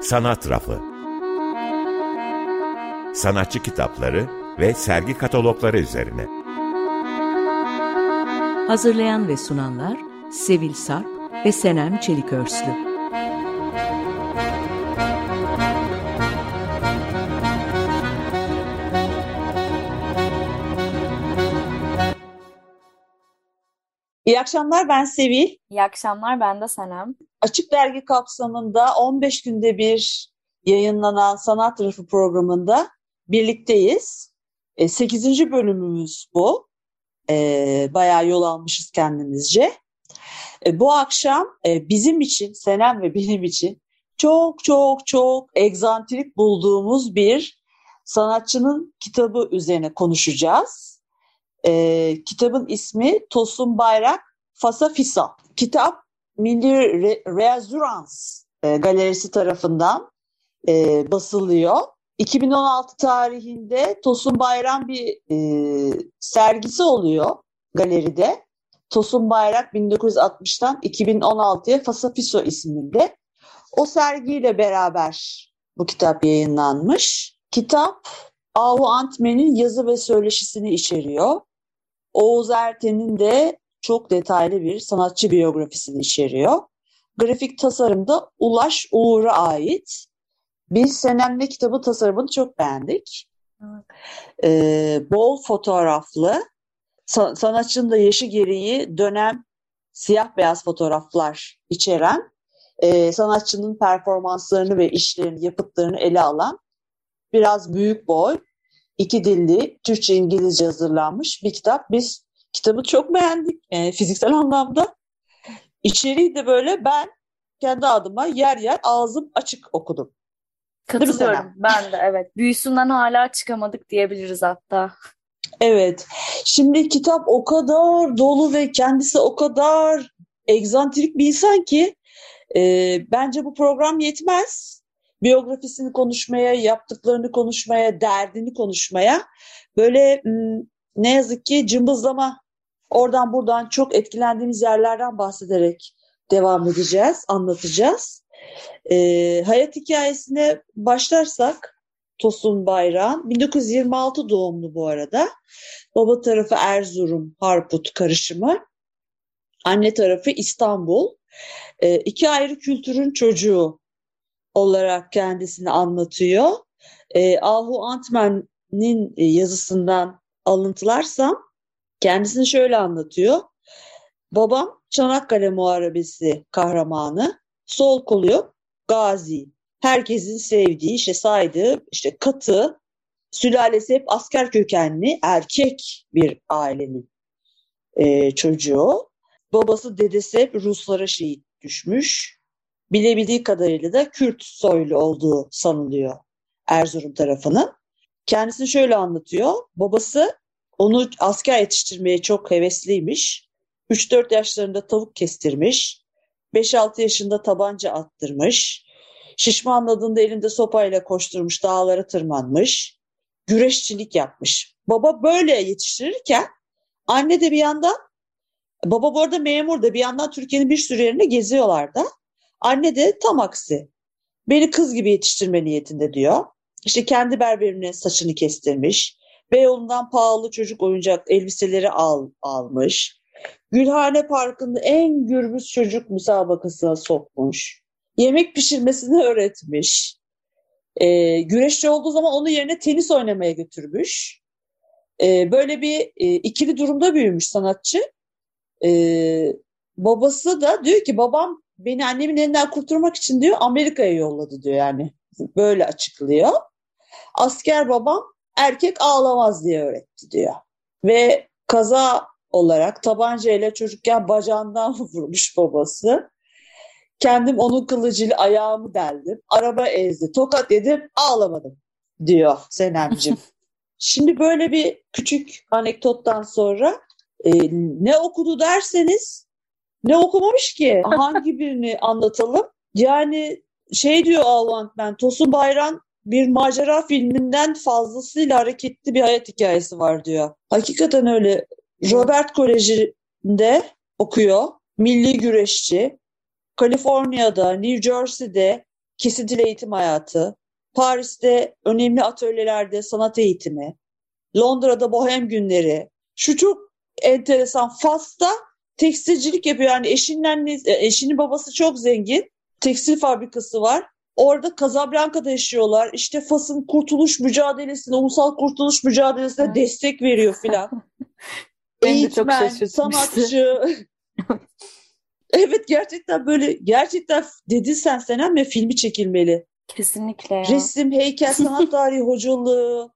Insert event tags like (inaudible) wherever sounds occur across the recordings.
Sanat Rafı Sanatçı kitapları ve sergi katalogları üzerine. Hazırlayan ve sunanlar Sevil Sarp ve Senem Çelikörslü. İyi akşamlar ben Sevil. İyi akşamlar ben de Senem. Açık Dergi kapsamında 15 günde bir yayınlanan Sanat Rafı programında birlikteyiz. 8. E, bölümümüz bu. E, bayağı yol almışız kendimizce. E, bu akşam bizim için, Senem ve benim için çok çok çok egzantrik bulduğumuz bir sanatçının kitabı üzerine konuşacağız. E, kitabın ismi Tosun Bayrak Fasa Fisa. Kitap Milli Re Reazurans e, galerisi tarafından e, basılıyor. 2016 tarihinde Tosun Bayram bir e, sergisi oluyor galeride. Tosun Bayrak 1960'tan 2016'ya Fasafiso isminde. O sergiyle beraber bu kitap yayınlanmış. Kitap Ahu Antmen'in yazı ve söyleşisini içeriyor. Oğuz Erten'in de çok detaylı bir sanatçı biyografisini içeriyor. Grafik tasarımda Ulaş Uğur'a ait. Biz Senem'le kitabı tasarımını çok beğendik. Ee, bol fotoğraflı, sanatçının da yaşı gereği dönem siyah beyaz fotoğraflar içeren, e, sanatçının performanslarını ve işlerini, yapıtlarını ele alan biraz büyük boy, iki dilli Türkçe İngilizce hazırlanmış bir kitap. Biz kitabı çok beğendik e, fiziksel anlamda. İçeriği de böyle ben kendi adıma yer yer ağzım açık okudum. Katılıyorum ben de evet. Büyüsünden hala çıkamadık diyebiliriz hatta. Evet. Şimdi kitap o kadar dolu ve kendisi o kadar egzantrik bir insan ki e, bence bu program yetmez biyografisini konuşmaya, yaptıklarını konuşmaya, derdini konuşmaya böyle ne yazık ki cımbızlama oradan buradan çok etkilendiğimiz yerlerden bahsederek devam edeceğiz, anlatacağız. Ee, hayat hikayesine başlarsak Tosun Bayram 1926 doğumlu bu arada. Baba tarafı Erzurum, Harput karışımı. Anne tarafı İstanbul. Ee, iki ayrı kültürün çocuğu olarak kendisini anlatıyor. E, Ahu Antman'in e, yazısından alıntılarsam kendisini şöyle anlatıyor. Babam Çanakkale Muharebesi kahramanı, sol kolu gazi, herkesin sevdiği, işte saydığı, işte katı, sülalesi hep asker kökenli, erkek bir ailenin e, çocuğu. Babası dedesi hep Ruslara şehit düşmüş bilebildiği kadarıyla da Kürt soylu olduğu sanılıyor Erzurum tarafının. Kendisini şöyle anlatıyor. Babası onu asker yetiştirmeye çok hevesliymiş. 3-4 yaşlarında tavuk kestirmiş. 5-6 yaşında tabanca attırmış. Şişmanladığında elinde sopayla koşturmuş, dağlara tırmanmış. Güreşçilik yapmış. Baba böyle yetiştirirken anne de bir yandan, baba bu arada memur da bir yandan Türkiye'nin bir sürü yerine geziyorlar da. Anne de tam aksi. Beni kız gibi yetiştirme niyetinde diyor. İşte kendi berberine saçını kestirmiş. Beyoğlu'ndan pahalı çocuk oyuncak elbiseleri al, almış. Gülhane Parkı'nda en gürbüz çocuk müsabakasına sokmuş. Yemek pişirmesini öğretmiş. E, güreşçi olduğu zaman onun yerine tenis oynamaya götürmüş. E, böyle bir e, ikili durumda büyümüş sanatçı. E, babası da diyor ki babam beni annemin elinden kurtarmak için diyor Amerika'ya yolladı diyor yani. Böyle açıklıyor. Asker babam erkek ağlamaz diye öğretti diyor. Ve kaza olarak tabancayla çocukken bacağından (laughs) vurmuş babası. Kendim onun kılıcıyla ayağımı deldim. Araba ezdi. Tokat yedim ağlamadım diyor Senemciğim. (laughs) Şimdi böyle bir küçük anekdottan sonra e, ne okudu derseniz ne okumamış ki? (laughs) Hangi birini anlatalım? Yani şey diyor Alvant ben Tosun Bayram bir macera filminden fazlasıyla hareketli bir hayat hikayesi var diyor. Hakikaten öyle. Robert Koleji'nde okuyor. Milli güreşçi. Kaliforniya'da, New Jersey'de kesintili eğitim hayatı. Paris'te önemli atölyelerde sanat eğitimi. Londra'da bohem günleri. Şu çok enteresan. Fas'ta tekstilcilik yapıyor. Yani eşinin annesi, eşinin babası çok zengin. Tekstil fabrikası var. Orada Casablanca'da yaşıyorlar. İşte Fas'ın kurtuluş mücadelesine, ulusal kurtuluş mücadelesine evet. destek veriyor filan. (laughs) Eğitmen, sanatçı. (laughs) evet gerçekten böyle gerçekten dedin sen Senem ve filmi çekilmeli. Kesinlikle ya. Resim, heykel, sanat (laughs) tarihi hocalığı,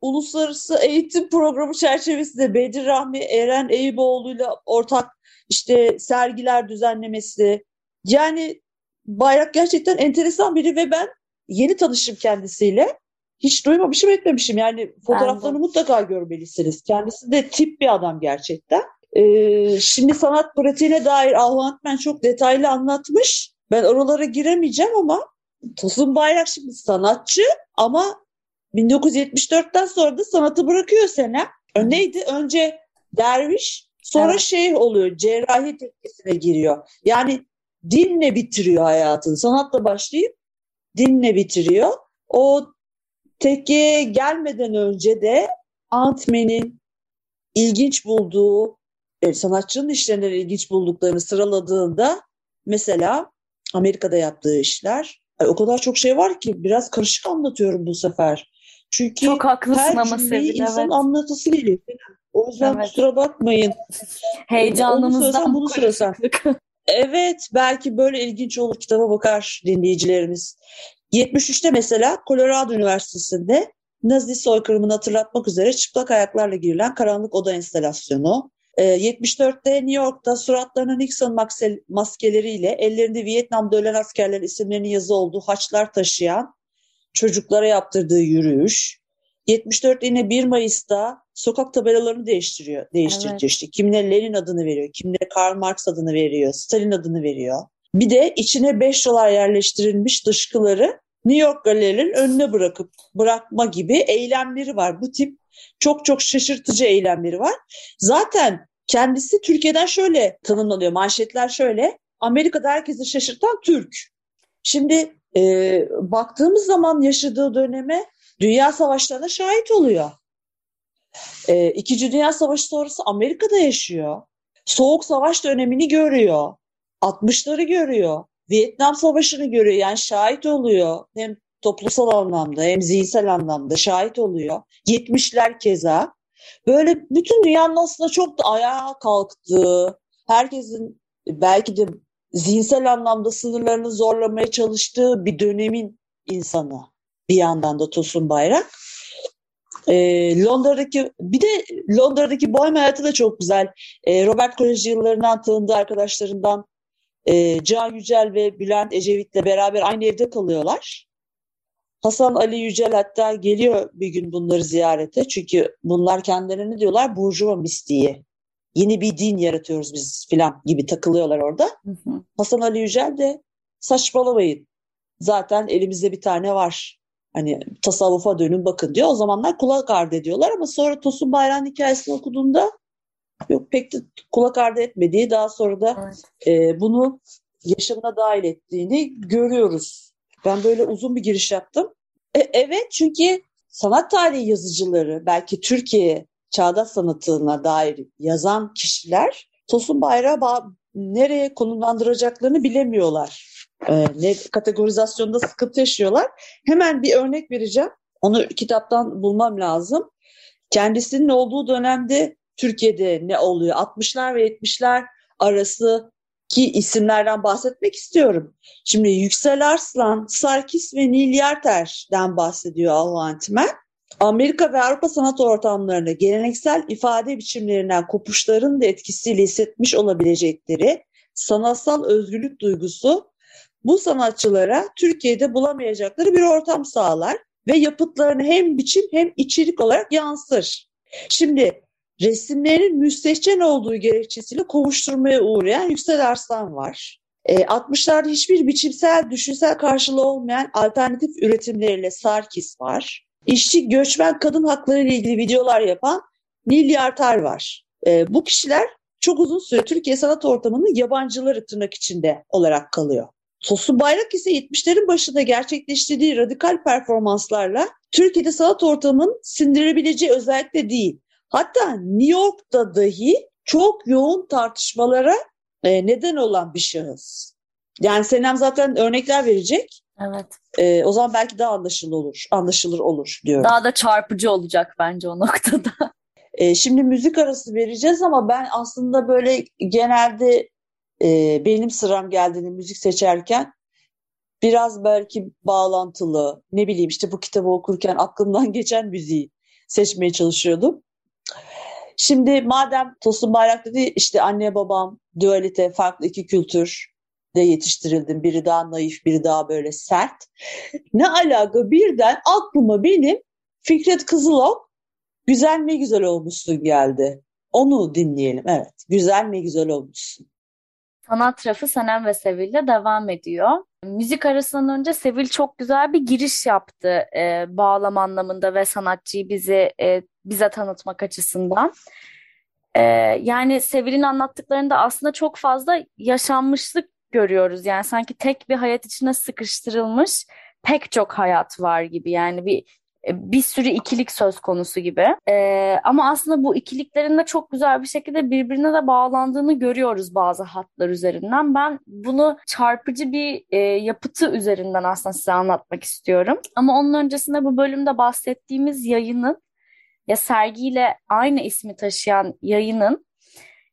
uluslararası eğitim programı çerçevesinde Bedir Rahmi Eren Eyüboğlu'yla ortak işte sergiler düzenlemesi. Yani Bayrak gerçekten enteresan biri ve ben yeni tanıştım kendisiyle. Hiç duymamışım etmemişim. Yani fotoğraflarını mutlaka görmelisiniz. Kendisi de tip bir adam gerçekten. Ee, şimdi sanat pratiğine dair Ahmetmen çok detaylı anlatmış. Ben oralara giremeyeceğim ama Tosun Bayrak şimdi sanatçı ama 1974'ten sonra da sanatı bırakıyor sene. Neydi? Önce derviş sonra evet. şeyh oluyor. Cerrahi tekkesine giriyor. Yani dinle bitiriyor hayatını. Sanatla başlayıp dinle bitiriyor. O tekkeye gelmeden önce de Antmen'in ilginç bulduğu, e, sanatçının işlerinden ilginç bulduklarını sıraladığında mesela Amerika'da yaptığı işler o kadar çok şey var ki biraz karışık anlatıyorum bu sefer. Çünkü çok haklısın her ama Sevil, insan evet. anlatısı geliyor. O yüzden evet. kusura bakmayın. Heyecanımızdan bunu (laughs) söylesem. Evet, belki böyle ilginç olur kitaba bakar dinleyicilerimiz. 73'te mesela Colorado Üniversitesi'nde Nazi soykırımını hatırlatmak üzere çıplak ayaklarla girilen karanlık oda enstalasyonu. 74'te New York'ta suratlarına Nixon maskeleriyle ellerinde Vietnam'da ölen askerlerin isimlerinin yazı olduğu haçlar taşıyan çocuklara yaptırdığı yürüyüş. 74 yine 1 Mayıs'ta sokak tabelalarını değiştiriyor, değiştiriyor evet. işte. Kimine Lenin adını veriyor, kimine Karl Marx adını veriyor, Stalin adını veriyor. Bir de içine 5 dolar yerleştirilmiş dışkıları New York galerilerin önüne bırakıp bırakma gibi eylemleri var. Bu tip çok çok şaşırtıcı eylemleri var. Zaten kendisi Türkiye'den şöyle tanımlanıyor. Manşetler şöyle. Amerika'da herkesi şaşırtan Türk. Şimdi e, baktığımız zaman yaşadığı döneme dünya savaşlarına şahit oluyor. E, İkinci Dünya Savaşı sonrası Amerika'da yaşıyor. Soğuk Savaş dönemini görüyor. 60'ları görüyor. Vietnam Savaşı'nı görüyor. Yani şahit oluyor. Hem toplumsal anlamda hem zihinsel anlamda şahit oluyor. 70'ler keza. Böyle bütün dünyanın aslında çok da ayağa kalktığı, herkesin belki de zihinsel anlamda sınırlarını zorlamaya çalıştığı bir dönemin insanı bir yandan da Tosun Bayrak. E, Londra'daki bir de Londra'daki bohem hayatı da çok güzel. E, Robert Koleji yıllarından tanıdığı arkadaşlarından e, Can Yücel ve Bülent Ecevit'le beraber aynı evde kalıyorlar. Hasan Ali Yücel hatta geliyor bir gün bunları ziyarete. Çünkü bunlar kendilerine diyorlar Burjuva mistiği. Yeni bir din yaratıyoruz biz filan gibi takılıyorlar orada. Hı hı. Hasan Ali Yücel de saçmalamayın. Zaten elimizde bir tane var. Hani tasavvufa dönün bakın diyor. O zamanlar kulak ardı ediyorlar ama sonra Tosun Bayram hikayesini okuduğunda yok pek de kulak ardı etmediği daha sonra da evet. e, bunu yaşamına dahil ettiğini görüyoruz. Ben böyle uzun bir giriş yaptım. E, evet çünkü sanat tarihi yazıcıları belki Türkiye çağdaş sanatına dair yazan kişiler Tosun Bayrağı nereye konumlandıracaklarını bilemiyorlar e, ne kategorizasyonda sıkıntı yaşıyorlar. Hemen bir örnek vereceğim. Onu kitaptan bulmam lazım. Kendisinin olduğu dönemde Türkiye'de ne oluyor? 60'lar ve 70'ler arası ki isimlerden bahsetmek istiyorum. Şimdi Yüksel Arslan, Sarkis ve Nil Yarter'den bahsediyor Alvantmen. Amerika ve Avrupa sanat ortamlarında geleneksel ifade biçimlerinden kopuşların da etkisiyle hissetmiş olabilecekleri sanatsal özgürlük duygusu bu sanatçılara Türkiye'de bulamayacakları bir ortam sağlar ve yapıtlarını hem biçim hem içerik olarak yansır. Şimdi resimlerin müstehcen olduğu gerekçesiyle kovuşturmaya uğrayan Yüksel Arslan var. E, 60'larda hiçbir biçimsel, düşünsel karşılığı olmayan alternatif üretimleriyle Sarkis var. İşçi, göçmen kadın hakları ile ilgili videolar yapan Nil Yartar var. E, bu kişiler çok uzun süre Türkiye sanat ortamının yabancıları tırnak içinde olarak kalıyor. Tosun Bayrak ise 70'lerin başında gerçekleştirdiği radikal performanslarla Türkiye'de sanat ortamının sindirebileceği özellikle değil. Hatta New York'ta dahi çok yoğun tartışmalara e, neden olan bir şahıs. Yani Senem zaten örnekler verecek. Evet. E, o zaman belki daha anlaşılır olur, anlaşılır olur diyorum. Daha da çarpıcı olacak bence o noktada. E, şimdi müzik arası vereceğiz ama ben aslında böyle genelde e, benim sıram geldiğinde müzik seçerken biraz belki bağlantılı ne bileyim işte bu kitabı okurken aklımdan (laughs) geçen müziği seçmeye çalışıyordum. Şimdi madem Tosun Bayrak dedi işte anne babam dualite farklı iki kültür de yetiştirildim. Biri daha naif, biri daha böyle sert. Ne alaka birden aklıma benim Fikret Kızılok Güzel mi güzel olmuşsun geldi. Onu dinleyelim. Evet. Güzel mi güzel olmuşsun. Sanat rafı Sanem ve Sevil'le devam ediyor. Müzik arasından önce Sevil çok güzel bir giriş yaptı e, bağlam anlamında ve sanatçıyı bizi e, bize tanıtmak açısından. E, yani Sevil'in anlattıklarında aslında çok fazla yaşanmışlık görüyoruz. Yani sanki tek bir hayat içine sıkıştırılmış pek çok hayat var gibi. Yani bir e, bir sürü ikilik söz konusu gibi. Ee, ama aslında bu ikiliklerin de çok güzel bir şekilde birbirine de bağlandığını görüyoruz bazı hatlar üzerinden. Ben bunu çarpıcı bir e, yapıtı üzerinden aslında size anlatmak istiyorum. Ama onun öncesinde bu bölümde bahsettiğimiz yayının ya sergiyle aynı ismi taşıyan yayının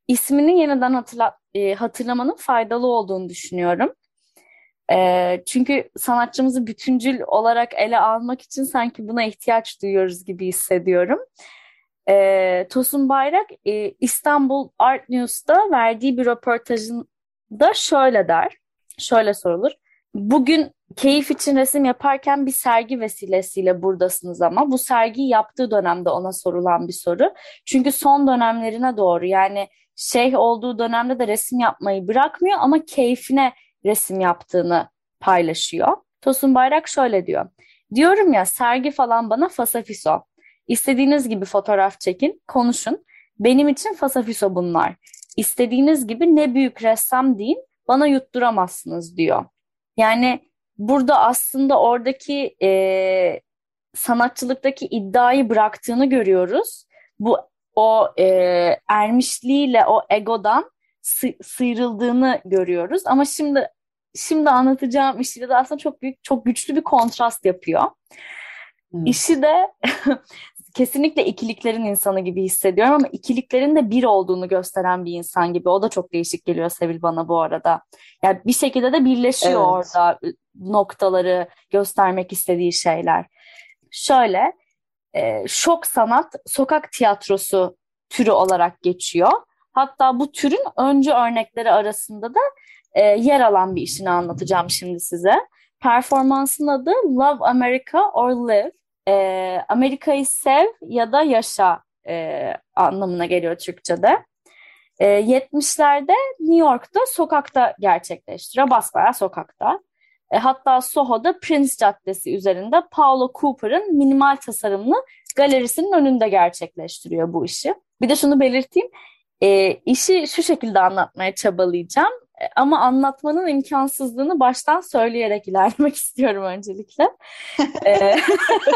ismini yeniden hatırla, e, hatırlamanın faydalı olduğunu düşünüyorum. E, çünkü sanatçımızı bütüncül olarak ele almak için sanki buna ihtiyaç duyuyoruz gibi hissediyorum. E, Tosun Bayrak e, İstanbul Art News'ta verdiği bir röportajında şöyle der, şöyle sorulur. Bugün keyif için resim yaparken bir sergi vesilesiyle buradasınız ama bu sergiyi yaptığı dönemde ona sorulan bir soru. Çünkü son dönemlerine doğru yani şeyh olduğu dönemde de resim yapmayı bırakmıyor ama keyfine resim yaptığını paylaşıyor. Tosun Bayrak şöyle diyor. Diyorum ya sergi falan bana fasafiso. İstediğiniz gibi fotoğraf çekin, konuşun. Benim için fasafiso bunlar. İstediğiniz gibi ne büyük ressam deyin, bana yutturamazsınız diyor. Yani burada aslında oradaki e, sanatçılıktaki iddiayı bıraktığını görüyoruz. Bu o e, ermişliğiyle o egodan sı sıyrıldığını görüyoruz. Ama şimdi şimdi anlatacağım işiyle de aslında çok büyük, çok güçlü bir kontrast yapıyor. Hmm. İşi de (laughs) kesinlikle ikiliklerin insanı gibi hissediyorum ama ikiliklerin de bir olduğunu gösteren bir insan gibi. O da çok değişik geliyor Sevil bana bu arada. Yani bir şekilde de birleşiyor evet. orada noktaları göstermek istediği şeyler. Şöyle, e, şok sanat sokak tiyatrosu türü olarak geçiyor. Hatta bu türün öncü örnekleri arasında da e, yer alan bir işini anlatacağım şimdi size. Performansın adı Love America or Live. E, Amerika'yı sev ya da yaşa e, anlamına geliyor Türkçe'de. E, 70'lerde New York'ta sokakta gerçekleştiriyor. Basbayağı sokakta. E, hatta Soho'da Prince Caddesi üzerinde Paulo Cooper'ın minimal tasarımlı galerisinin önünde gerçekleştiriyor bu işi. Bir de şunu belirteyim. E, işi şu şekilde anlatmaya çabalayacağım. E, ama anlatmanın imkansızlığını baştan söyleyerek (laughs) ilerlemek istiyorum öncelikle. E, (laughs)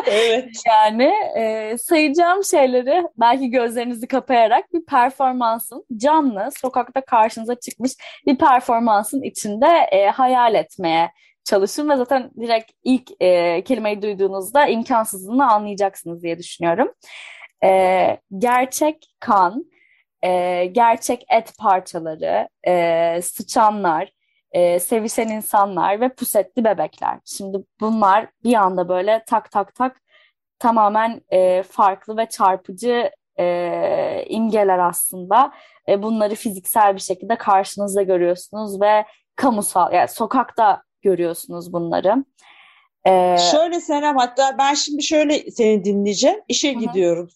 evet. (laughs) Yani e, sayacağım şeyleri belki gözlerinizi kapayarak bir performansın canlı, sokakta karşınıza çıkmış bir performansın içinde e, hayal etmeye çalışın ve zaten direkt ilk e, kelimeyi duyduğunuzda imkansızlığını anlayacaksınız diye düşünüyorum. E, gerçek kan, e, gerçek et parçaları, e, sıçanlar, e, sevişen insanlar ve pusetli bebekler. Şimdi bunlar bir anda böyle tak tak tak tamamen e, farklı ve çarpıcı e, imgeler aslında. E, bunları fiziksel bir şekilde karşınızda görüyorsunuz ve kamusal, yani sokakta görüyorsunuz bunları. Ee, şöyle Senem hatta ben şimdi şöyle seni dinleyeceğim. İşe hı. gidiyorum.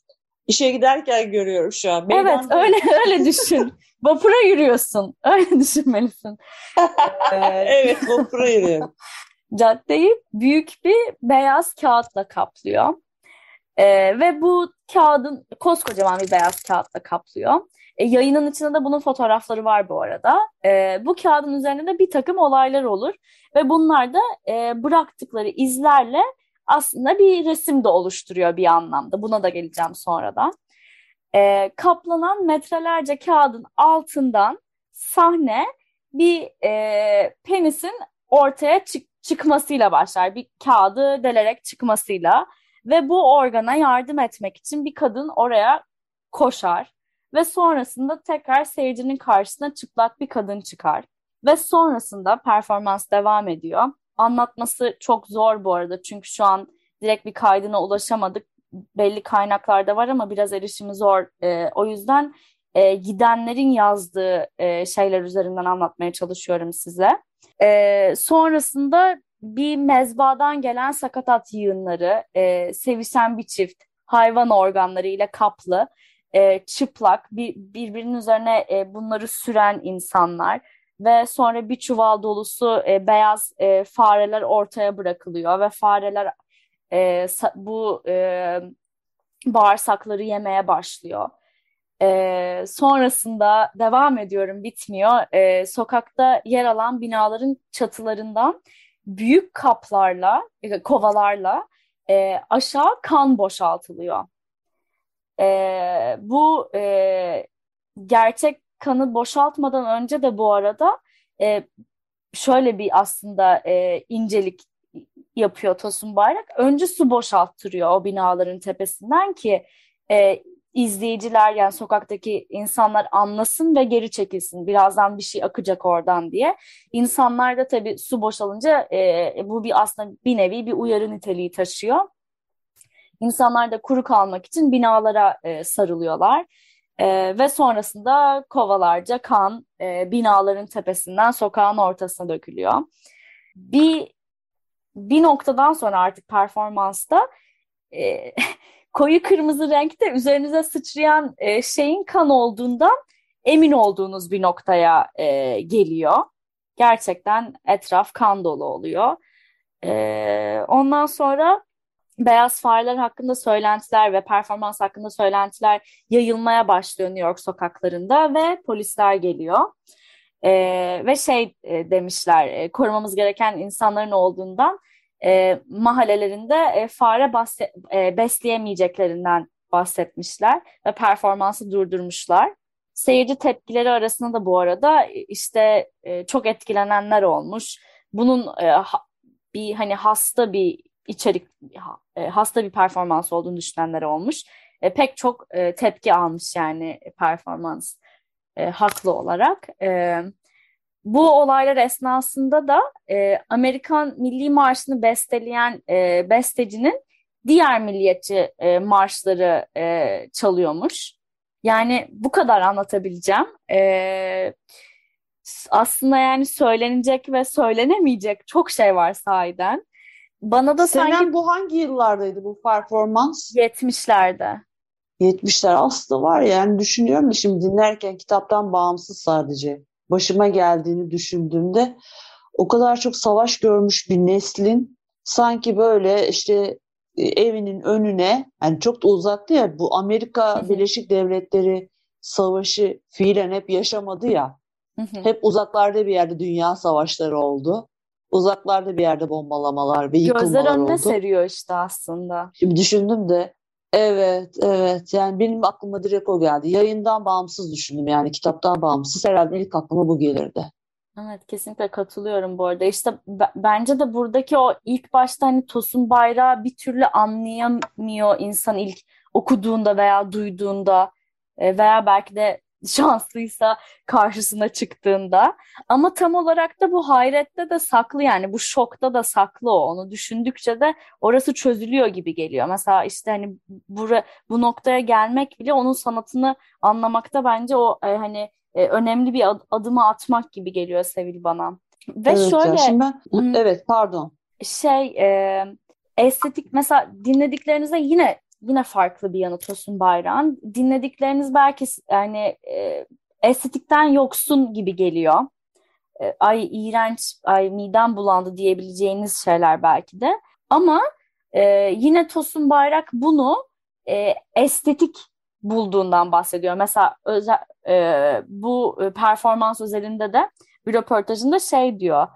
işe giderken görüyorum şu an. Evet öyle öyle düşün. (laughs) Vapura yürüyorsun. Öyle düşünmelisin. (laughs) evet vapura yürüyorum. Caddeyi büyük bir beyaz kağıtla kaplıyor. Ee, ve bu kağıdın koskocaman bir beyaz kağıtla kaplıyor. E, yayının içinde de bunun fotoğrafları var bu arada. E, bu kağıdın üzerinde de bir takım olaylar olur ve bunlar da e, bıraktıkları izlerle aslında bir resim de oluşturuyor bir anlamda. Buna da geleceğim sonradan. E, kaplanan metrelerce kağıdın altından sahne bir e, penisin ortaya çık çıkmasıyla başlar. Bir kağıdı delerek çıkmasıyla ve bu organa yardım etmek için bir kadın oraya koşar ve sonrasında tekrar seyircinin karşısına çıplak bir kadın çıkar. Ve sonrasında performans devam ediyor. Anlatması çok zor bu arada çünkü şu an direkt bir kaydına ulaşamadık. Belli kaynaklarda var ama biraz erişimi zor. E, o yüzden e, gidenlerin yazdığı e, şeyler üzerinden anlatmaya çalışıyorum size. E, sonrasında bir mezbadan gelen sakatat yığınları, e, sevişen bir çift, hayvan organları ile kaplı e, çıplak bir, birbirinin üzerine e, bunları süren insanlar ve sonra bir çuval dolusu e, beyaz e, fareler ortaya bırakılıyor ve fareler e, bu e, bağırsakları yemeye başlıyor. E, sonrasında devam ediyorum bitmiyor. E, sokakta yer alan binaların çatılarından büyük kaplarla, e, kovalarla e, aşağı kan boşaltılıyor. E, bu e, gerçek kanı boşaltmadan önce de bu arada e, şöyle bir aslında e, incelik yapıyor Tosun Bayrak. Önce su boşalttırıyor o binaların tepesinden ki e, izleyiciler yani sokaktaki insanlar anlasın ve geri çekilsin. Birazdan bir şey akacak oradan diye. İnsanlar da tabii su boşalınca e, bu bir aslında bir nevi bir uyarı niteliği taşıyor. İnsanlar da kuru kalmak için binalara e, sarılıyorlar. E, ve sonrasında kovalarca kan e, binaların tepesinden sokağın ortasına dökülüyor. Bir bir noktadan sonra artık performansta e, (laughs) koyu kırmızı renkte üzerinize sıçrayan e, şeyin kan olduğundan emin olduğunuz bir noktaya e, geliyor. Gerçekten etraf kan dolu oluyor. E, ondan sonra beyaz fareler hakkında söylentiler ve performans hakkında söylentiler yayılmaya başlıyor New York sokaklarında ve polisler geliyor. Ee, ve şey e, demişler e, korumamız gereken insanların olduğundan e, mahallelerinde e, fare bahse, e, besleyemeyeceklerinden bahsetmişler ve performansı durdurmuşlar. Seyirci tepkileri arasında da bu arada işte e, çok etkilenenler olmuş. Bunun e, ha, bir hani hasta bir içerik e, hasta bir performans olduğunu düşünenler olmuş. E, pek çok e, tepki almış yani performans e, haklı olarak. E, bu olaylar esnasında da e, Amerikan Milli Marşı'nı besteleyen e, bestecinin diğer milliyetçi e, marşları e, çalıyormuş. Yani bu kadar anlatabileceğim. E, aslında yani söylenecek ve söylenemeyecek çok şey var sahiden. Bana da Senem sanki bu hangi yıllardaydı bu performans? 70'lerde. 70'ler aslında var ya yani düşünüyorum da şimdi dinlerken kitaptan bağımsız sadece başıma geldiğini düşündüğümde o kadar çok savaş görmüş bir neslin sanki böyle işte e, evinin önüne yani çok da uzaktı ya bu Amerika Birleşik Devletleri savaşı fiilen hep yaşamadı ya. Hep uzaklarda bir yerde dünya savaşları oldu uzaklarda bir yerde bombalamalar ve yıkılmalar Gözler önüne oldu. seriyor işte aslında. Şimdi düşündüm de evet evet yani benim aklıma direkt o geldi. Yayından bağımsız düşündüm yani kitaptan bağımsız herhalde ilk aklıma bu gelirdi. Evet kesinlikle katılıyorum bu arada. İşte bence de buradaki o ilk başta hani Tosun Bayrağı bir türlü anlayamıyor insan ilk okuduğunda veya duyduğunda e, veya belki de şanslıysa karşısına çıktığında. Ama tam olarak da bu hayrette de saklı yani bu şokta da saklı o. Onu düşündükçe de orası çözülüyor gibi geliyor. Mesela işte hani bu, bu noktaya gelmek bile onun sanatını anlamakta bence o e, hani e, önemli bir ad, adımı atmak gibi geliyor Sevil bana. Ve evet şöyle ya, şimdi ben, evet pardon. Şey e, estetik mesela dinlediklerinize yine yine farklı bir yanı Tosun Bayrak'ın. Dinledikleriniz belki yani e, estetikten yoksun gibi geliyor. E, ay iğrenç, ay midem bulandı diyebileceğiniz şeyler belki de. Ama e, yine Tosun Bayrak bunu e, estetik bulduğundan bahsediyor. Mesela özel, e, bu performans özelinde de bir röportajında şey diyor.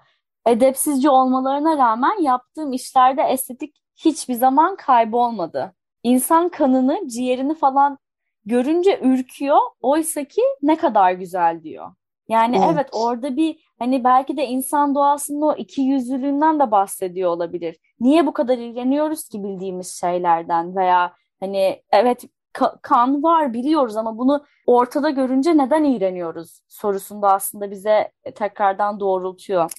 Edepsizce olmalarına rağmen yaptığım işlerde estetik hiçbir zaman kaybolmadı. İnsan kanını, ciğerini falan görünce ürküyor. Oysa ki ne kadar güzel diyor. Yani evet. evet orada bir hani belki de insan doğasının o iki yüzlülüğünden de bahsediyor olabilir. Niye bu kadar ilgileniyoruz ki bildiğimiz şeylerden veya hani evet ka- kan var biliyoruz ama bunu ortada görünce neden iğreniyoruz sorusunda aslında bize tekrardan doğrultuyor.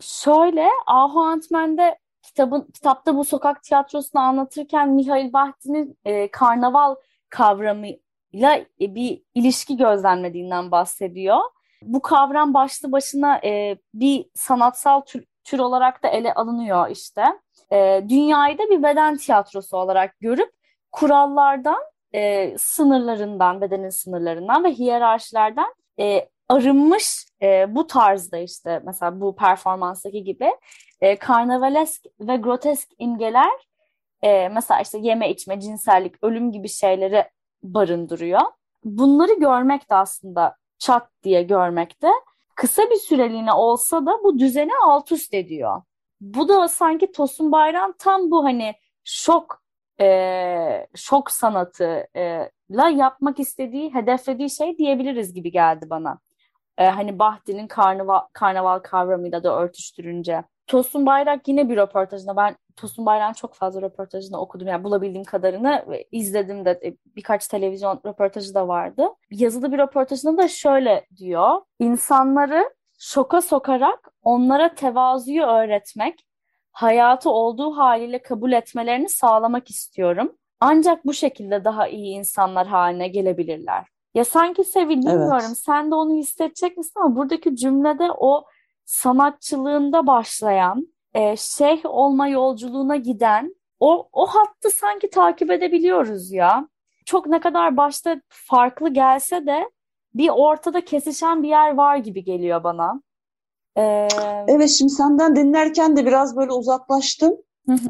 Şöyle Ahu Antmen'de kitabın kitapta bu sokak tiyatrosunu anlatırken Mihail Bahti'nin e, karnaval kavramıyla e, bir ilişki gözlemlediğinden bahsediyor. Bu kavram başlı başına e, bir sanatsal tür, tür olarak da ele alınıyor işte. E, dünyayı da bir beden tiyatrosu olarak görüp kurallardan, e, sınırlarından, bedenin sınırlarından ve hiyerarşilerden e, arınmış e, bu tarzda işte mesela bu performanstaki gibi e, karnavalesk ve grotesk imgeler e, mesela işte yeme içme, cinsellik, ölüm gibi şeyleri barındırıyor. Bunları görmek de aslında çat diye görmekte kısa bir süreliğine olsa da bu düzeni alt üst ediyor. Bu da sanki Tosun Bayram tam bu hani şok e, şok sanatı e, la yapmak istediği, hedeflediği şey diyebiliriz gibi geldi bana. E, hani Bahti'nin karnaval, karnaval kavramıyla da örtüştürünce. Tosun Bayrak yine bir röportajında ben Tosun Bayrak'ın çok fazla röportajını okudum. Yani bulabildiğim kadarını izledim de e, birkaç televizyon röportajı da vardı. Yazılı bir röportajında da şöyle diyor. İnsanları şoka sokarak onlara tevazuyu öğretmek, hayatı olduğu haliyle kabul etmelerini sağlamak istiyorum. Ancak bu şekilde daha iyi insanlar haline gelebilirler. Ya sanki Sevil bilmiyorum evet. sen de onu hissedecek misin ama buradaki cümlede o sanatçılığında başlayan, e, şeyh olma yolculuğuna giden o, o hattı sanki takip edebiliyoruz ya. Çok ne kadar başta farklı gelse de bir ortada kesişen bir yer var gibi geliyor bana. Ee... Evet şimdi senden dinlerken de biraz böyle uzaklaştım.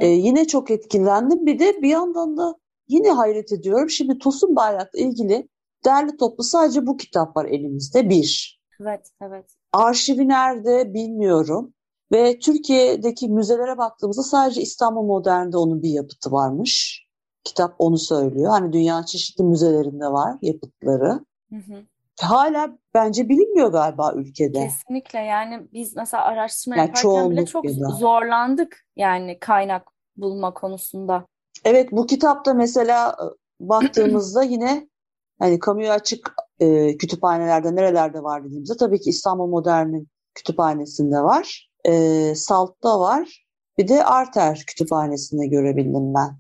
Ee, yine çok etkilendim. Bir de bir yandan da yine hayret ediyorum. Şimdi Tosun Bayrak'la ilgili derli toplu sadece bu kitap var elimizde. Bir. Evet, evet. Arşivi nerede bilmiyorum. Ve Türkiye'deki müzelere baktığımızda sadece İstanbul Modern'de onun bir yapıtı varmış. Kitap onu söylüyor. Hani dünyanın çeşitli müzelerinde var yapıtları. Hı hı. Hala bence bilinmiyor galiba ülkede. Kesinlikle yani biz mesela araştırma yani yaparken bile çok zorlandık yani kaynak bulma konusunda. Evet bu kitapta mesela e, baktığımızda yine hani kamuya açık e, kütüphanelerde nerelerde var dediğimizde tabii ki İstanbul Modern'in kütüphanesinde var. E, Salt'ta var. Bir de Arter kütüphanesinde görebildim ben.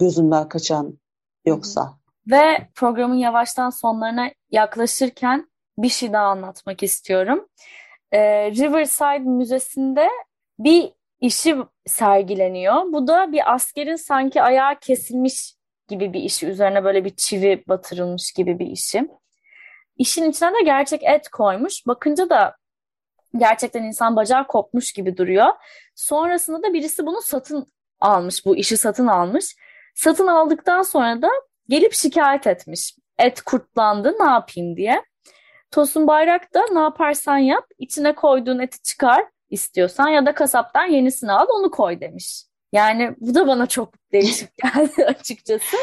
Gözümden kaçan yoksa. Ve programın yavaştan sonlarına yaklaşırken bir şey daha anlatmak istiyorum. E, Riverside Müzesi'nde bir işi sergileniyor. Bu da bir askerin sanki ayağı kesilmiş gibi bir işi. Üzerine böyle bir çivi batırılmış gibi bir işi. İşin içine de gerçek et koymuş. Bakınca da gerçekten insan bacağı kopmuş gibi duruyor. Sonrasında da birisi bunu satın almış, bu işi satın almış. Satın aldıktan sonra da gelip şikayet etmiş. Et kurtlandı ne yapayım diye. Tosun Bayrak da ne yaparsan yap içine koyduğun eti çıkar istiyorsan ya da kasaptan yenisini al onu koy demiş. Yani bu da bana çok değişik (laughs) geldi açıkçası.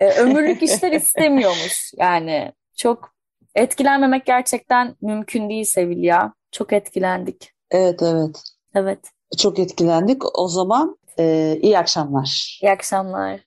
Ee, ömürlük işler istemiyormuş yani. Çok etkilenmemek gerçekten mümkün değil Sevil ya. Çok etkilendik. Evet evet. Evet. Çok etkilendik. O zaman e, iyi akşamlar. İyi akşamlar.